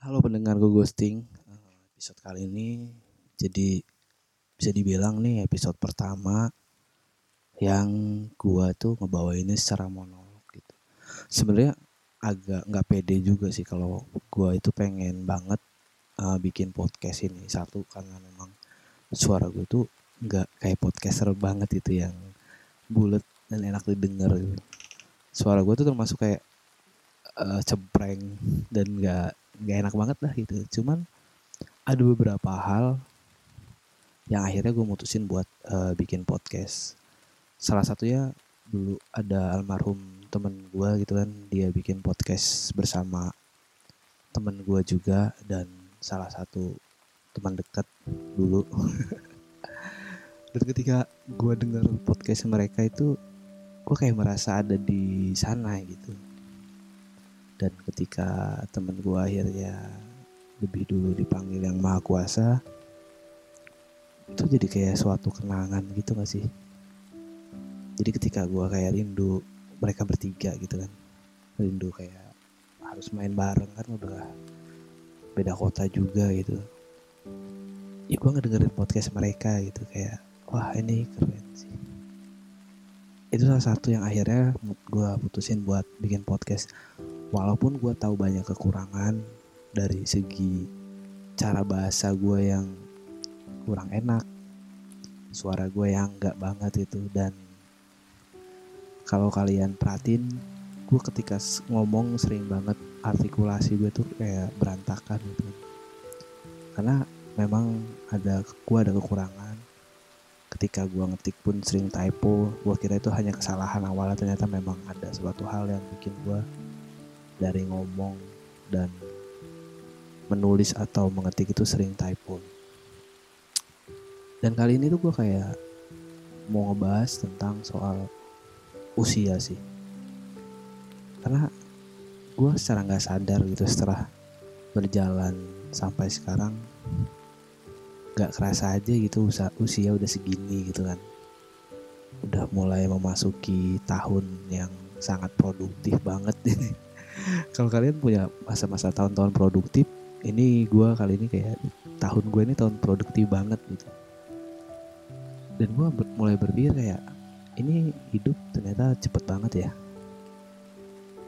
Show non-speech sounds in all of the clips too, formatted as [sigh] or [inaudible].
Halo pendengar gue ghosting. Eh, Episode kali ini Jadi Bisa dibilang nih episode pertama Yang gua tuh ngebawainnya secara monolog gitu. Sebenarnya agak nggak pede juga sih kalau gua itu pengen banget eh, bikin podcast ini. Satu karena memang suara gue tuh nggak kayak podcaster banget itu yang bulat dan enak didengar gitu. Suara gue tuh termasuk kayak eh, cempreng dan nggak nggak enak banget lah gitu. Cuman ada beberapa hal yang akhirnya gue mutusin buat eh, bikin podcast. Salah satunya dulu ada almarhum temen gue gitu kan dia bikin podcast bersama temen gue juga dan salah satu teman dekat dulu. [laughs] Dan ketika gue denger podcast mereka itu gue kayak merasa ada di sana gitu dan ketika temen gue akhirnya lebih dulu dipanggil yang maha kuasa itu jadi kayak suatu kenangan gitu gak sih? Jadi ketika gue kayak rindu mereka bertiga gitu kan rindu kayak harus main bareng kan udah beda kota juga gitu. Ya gue ngedengerin podcast mereka gitu kayak wah ini keren sih. Itu salah satu yang akhirnya gue putusin buat bikin podcast walaupun gue tahu banyak kekurangan dari segi cara bahasa gue yang kurang enak suara gue yang enggak banget itu dan kalau kalian perhatiin gue ketika ngomong sering banget artikulasi gue tuh kayak berantakan gitu. Karena memang ada gue ada kekurangan. Ketika gue ngetik pun sering typo gue kira itu hanya kesalahan awalnya ternyata memang ada suatu hal yang bikin gue dari ngomong dan menulis atau mengetik itu sering typo. Dan kali ini tuh gue kayak mau ngebahas tentang soal usia sih. Karena gue secara nggak sadar gitu setelah berjalan sampai sekarang nggak kerasa aja gitu usia udah segini gitu kan. Udah mulai memasuki tahun yang sangat produktif banget ini kalau kalian punya masa-masa tahun-tahun produktif ini gue kali ini kayak tahun gue ini tahun produktif banget gitu. Dan gue ber- mulai berpikir kayak ini hidup ternyata cepet banget ya.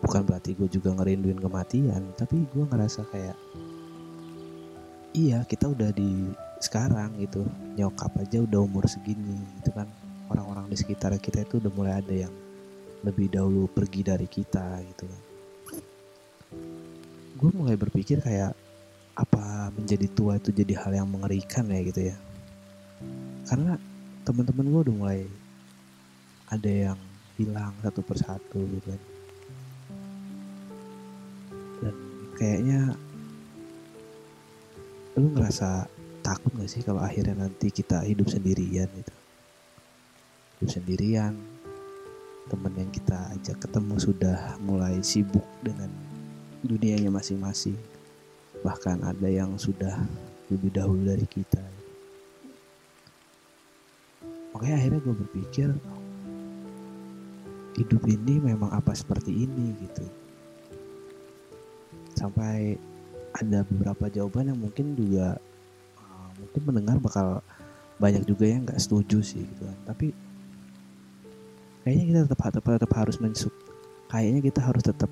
Bukan berarti gue juga ngerinduin kematian tapi gue ngerasa kayak iya kita udah di sekarang gitu. Nyokap aja udah umur segini gitu kan. Orang-orang di sekitar kita itu udah mulai ada yang lebih dahulu pergi dari kita gitu kan gue mulai berpikir kayak apa menjadi tua itu jadi hal yang mengerikan ya gitu ya. Karena teman-teman gue udah mulai ada yang hilang satu persatu gitu kan. Dan kayaknya lu ngerasa takut gak sih kalau akhirnya nanti kita hidup sendirian gitu? Hidup sendirian temen yang kita ajak ketemu sudah mulai sibuk dengan dunianya masing-masing. Bahkan ada yang sudah lebih dahulu dari kita. Makanya akhirnya gue berpikir hidup ini memang apa seperti ini gitu. Sampai ada beberapa jawaban yang mungkin juga uh, mungkin mendengar bakal banyak juga yang nggak setuju sih gitu kan. Tapi kayaknya kita tetap tetap, tetap harus mensuk kayaknya kita harus tetap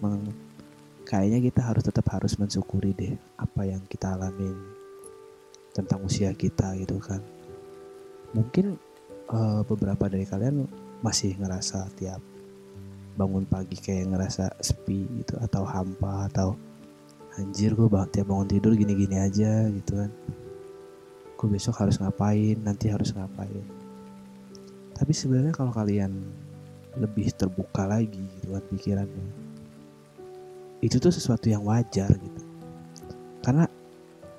kayaknya kita harus tetap harus mensyukuri deh apa yang kita alamin tentang usia kita gitu kan. Mungkin eh, beberapa dari kalian masih ngerasa tiap bangun pagi kayak ngerasa sepi gitu atau hampa atau anjir gue bang tiap bangun tidur gini-gini aja gitu kan. Gue besok harus ngapain? Nanti harus ngapain? Tapi sebenarnya kalau kalian lebih terbuka lagi gitu kan pikirannya itu tuh sesuatu yang wajar gitu. Karena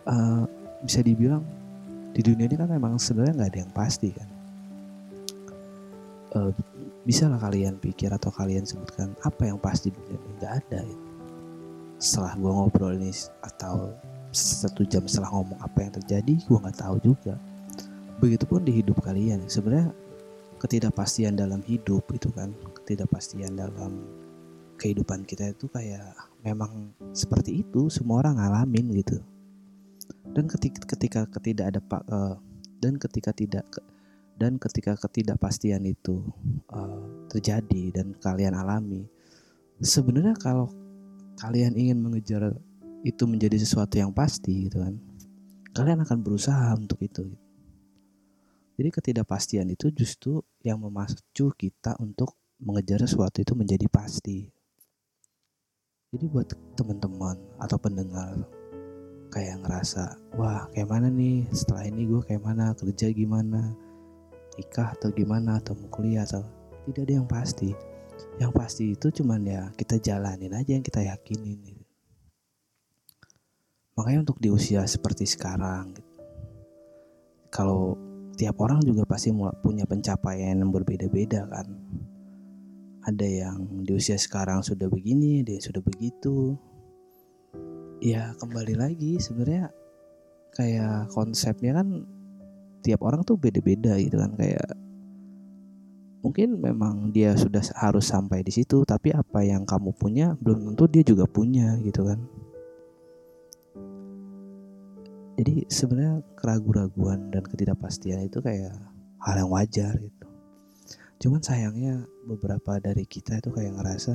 eh, bisa dibilang di dunia ini kan memang sebenarnya nggak ada yang pasti kan. Eh, bisa lah kalian pikir atau kalian sebutkan apa yang pasti di dunia ini? Nggak ada gitu. setelah gue ngobrol ini atau satu jam setelah ngomong apa yang terjadi gue nggak tahu juga. Begitupun di hidup kalian. Sebenarnya ketidakpastian dalam hidup itu kan ketidakpastian dalam kehidupan kita itu kayak memang seperti itu semua orang ngalamin gitu. Dan ketika ketika ketidak ada pak uh, dan ketika tidak dan ketika ketidakpastian itu uh, terjadi dan kalian alami sebenarnya kalau kalian ingin mengejar itu menjadi sesuatu yang pasti gitu kan kalian akan berusaha untuk itu. Jadi ketidakpastian itu justru yang memacu kita untuk mengejar sesuatu itu menjadi pasti jadi buat teman-teman atau pendengar kayak ngerasa wah kayak mana nih? Setelah ini gue kayak mana? Kerja gimana? Nikah atau gimana? Atau mau kuliah atau tidak ada yang pasti. Yang pasti itu cuman ya kita jalanin aja yang kita yakinin gitu. makanya untuk di usia seperti sekarang gitu, kalau tiap orang juga pasti punya pencapaian yang berbeda-beda kan ada yang di usia sekarang sudah begini, dia sudah begitu. Ya kembali lagi sebenarnya kayak konsepnya kan tiap orang tuh beda-beda gitu kan kayak mungkin memang dia sudah harus sampai di situ tapi apa yang kamu punya belum tentu dia juga punya gitu kan jadi sebenarnya keraguan-raguan dan ketidakpastian itu kayak hal yang wajar gitu Cuman sayangnya beberapa dari kita itu kayak ngerasa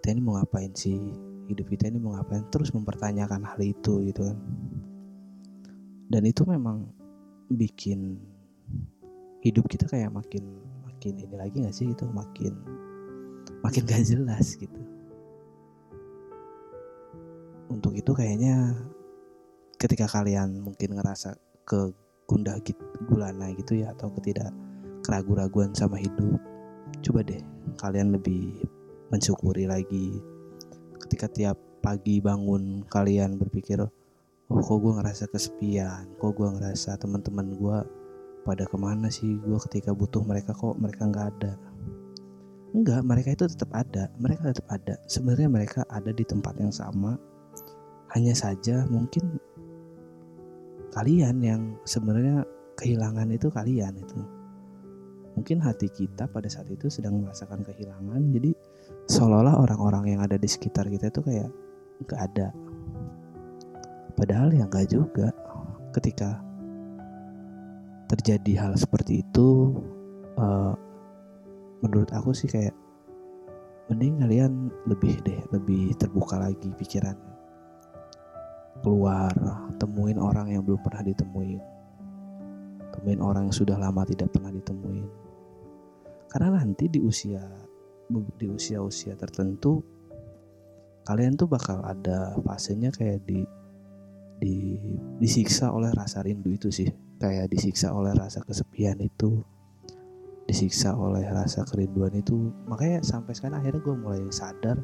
kita ini mau ngapain sih? Hidup kita ini mau ngapain? Terus mempertanyakan hal itu gitu kan. Dan itu memang bikin hidup kita kayak makin makin ini lagi gak sih itu makin makin gak jelas gitu. Untuk itu kayaknya ketika kalian mungkin ngerasa ke gundah gitu, gulana gitu ya atau ketidak keraguan-raguan sama hidup, coba deh kalian lebih mensyukuri lagi. Ketika tiap pagi bangun kalian berpikir, oh kok gue ngerasa kesepian, kok gue ngerasa teman-teman gue pada ke mana sih gue ketika butuh mereka kok mereka nggak ada. Enggak, mereka itu tetap ada, mereka tetap ada. Sebenarnya mereka ada di tempat yang sama, hanya saja mungkin kalian yang sebenarnya kehilangan itu kalian itu mungkin hati kita pada saat itu sedang merasakan kehilangan. Jadi seolah-olah orang-orang yang ada di sekitar kita itu kayak nggak ada. Padahal ya nggak juga. Ketika terjadi hal seperti itu uh, menurut aku sih kayak mending kalian lebih deh lebih terbuka lagi pikiran. Keluar temuin orang yang belum pernah ditemuin. Temuin orang yang sudah lama tidak pernah ditemuin karena nanti di usia di usia-usia tertentu kalian tuh bakal ada fasenya kayak di di disiksa oleh rasa rindu itu sih. Kayak disiksa oleh rasa kesepian itu disiksa oleh rasa kerinduan itu. Makanya sampai sekarang akhirnya gue mulai sadar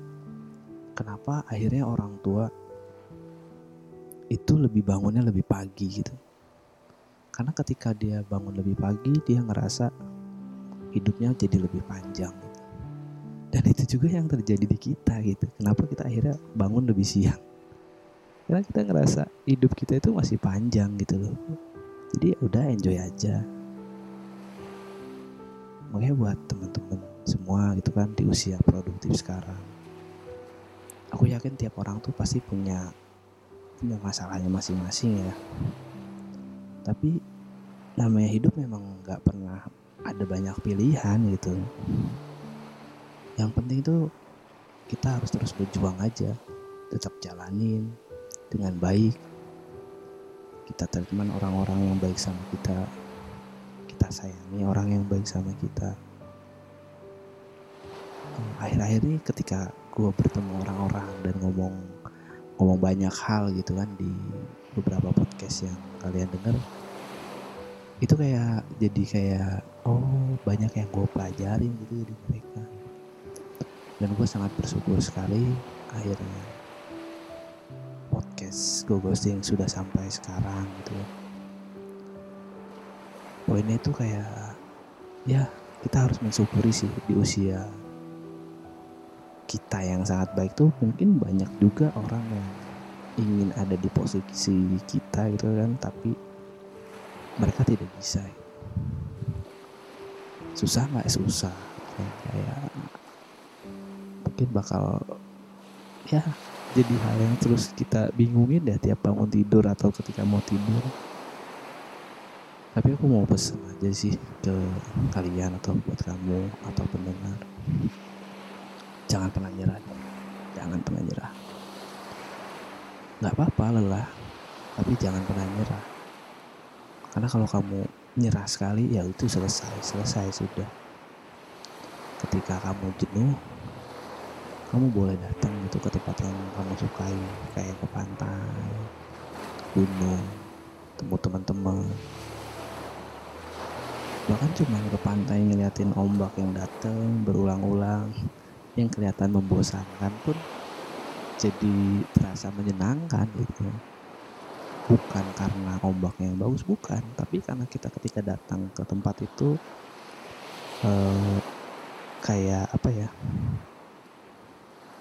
kenapa akhirnya orang tua itu lebih bangunnya lebih pagi gitu. Karena ketika dia bangun lebih pagi dia ngerasa hidupnya jadi lebih panjang. Dan itu juga yang terjadi di kita gitu. Kenapa kita akhirnya bangun lebih siang? Karena kita ngerasa hidup kita itu masih panjang gitu loh. Jadi ya udah enjoy aja. Makanya buat teman-teman semua gitu kan di usia produktif sekarang. Aku yakin tiap orang tuh pasti punya punya masalahnya masing-masing ya. Tapi namanya hidup memang nggak pernah ada banyak pilihan gitu. Yang penting itu kita harus terus berjuang aja tetap jalanin dengan baik. Kita teman orang-orang yang baik sama kita kita sayangi orang yang baik sama kita. Akhir-akhir ini ketika gue bertemu orang-orang dan ngomong ngomong banyak hal gitu kan di beberapa podcast yang kalian dengar itu kayak jadi kayak oh banyak yang gue pelajarin gitu di mereka. Dan gue sangat bersyukur sekali akhirnya podcast Go Ghosting sudah sampai sekarang gitu poinnya itu kayak ya kita harus mensyukuri sih di usia kita yang sangat baik tuh mungkin banyak juga orang yang ingin ada di posisi kita gitu kan tapi mereka tidak bisa susah nggak? Susah. Kayak mungkin bakal ya jadi hal yang terus kita bingungin deh tiap bangun tidur atau ketika mau tidur. Tapi aku mau pesen aja sih ke kalian atau buat kamu atau pendengar. Jangan pernah nyerah. Jangan pernah nyerah. Nggak apa-apa lelah. Tapi jangan pernah nyerah. Karena kalau kamu nyerah sekali ya itu selesai selesai sudah. Ketika kamu jenuh kamu boleh datang gitu ke tempat yang kamu sukai kayak ke pantai gunung temu teman-teman. Bahkan cuma ke pantai ngeliatin ombak yang datang berulang-ulang yang kelihatan membosankan pun jadi terasa menyenangkan gitu bukan karena ombaknya yang bagus bukan tapi karena kita ketika datang ke tempat itu eh, kayak apa ya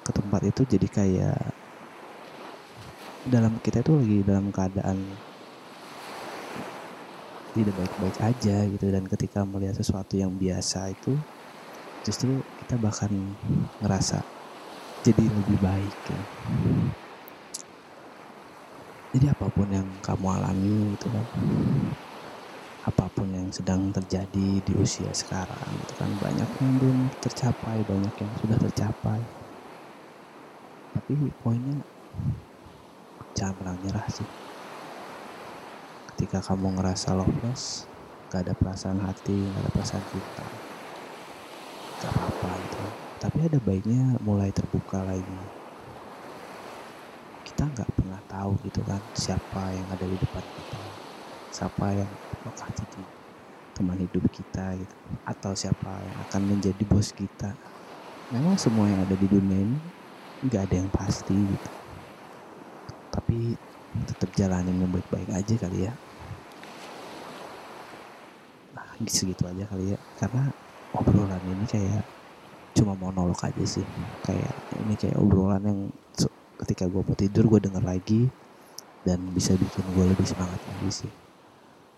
ke tempat itu jadi kayak dalam kita itu lagi dalam keadaan tidak baik-baik aja gitu dan ketika melihat sesuatu yang biasa itu justru kita bahkan ngerasa jadi lebih baik ya. Jadi apa pun yang kamu alami gitu kan apa pun yang sedang terjadi di usia sekarang gitu kan banyak yang belum tercapai banyak yang sudah tercapai. Tapi poinnya jangan pernah nyerah sih. Ketika kamu ngerasa loveless gak ada perasaan hati gak ada perasaan cinta gak apa-apa gitu. Tapi ada baiknya mulai terbuka lagi. Kita nggak tahu gitu kan siapa yang ada di depan kita siapa yang bakal jadi teman hidup kita gitu atau siapa yang akan menjadi bos kita. Memang semua yang ada di dunia ini nggak ada yang pasti gitu. Tapi tetap jalanin yang baik-baik aja kali ya. Nah segitu aja kali ya. Karena obrolan ini kayak cuma monolog aja sih. Kayak ini kayak obrolan yang ketika gue mau tidur gue denger lagi dan bisa bikin gue lebih semangat lagi sih.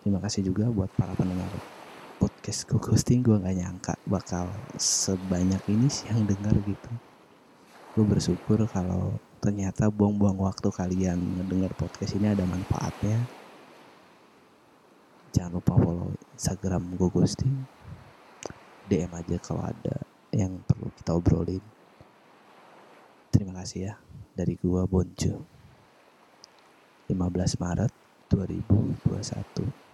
Terima kasih juga buat para pendengar podcast gue ghosting. Gue gak nyangka bakal sebanyak ini sih yang denger gitu. Gue bersyukur kalau ternyata buang-buang waktu kalian mendengar podcast ini ada manfaatnya. Jangan lupa follow instagram gue ghosting. DM aja kalau ada yang perlu kita obrolin. Terima kasih ya dari gua Bonjo 15 Maret 2021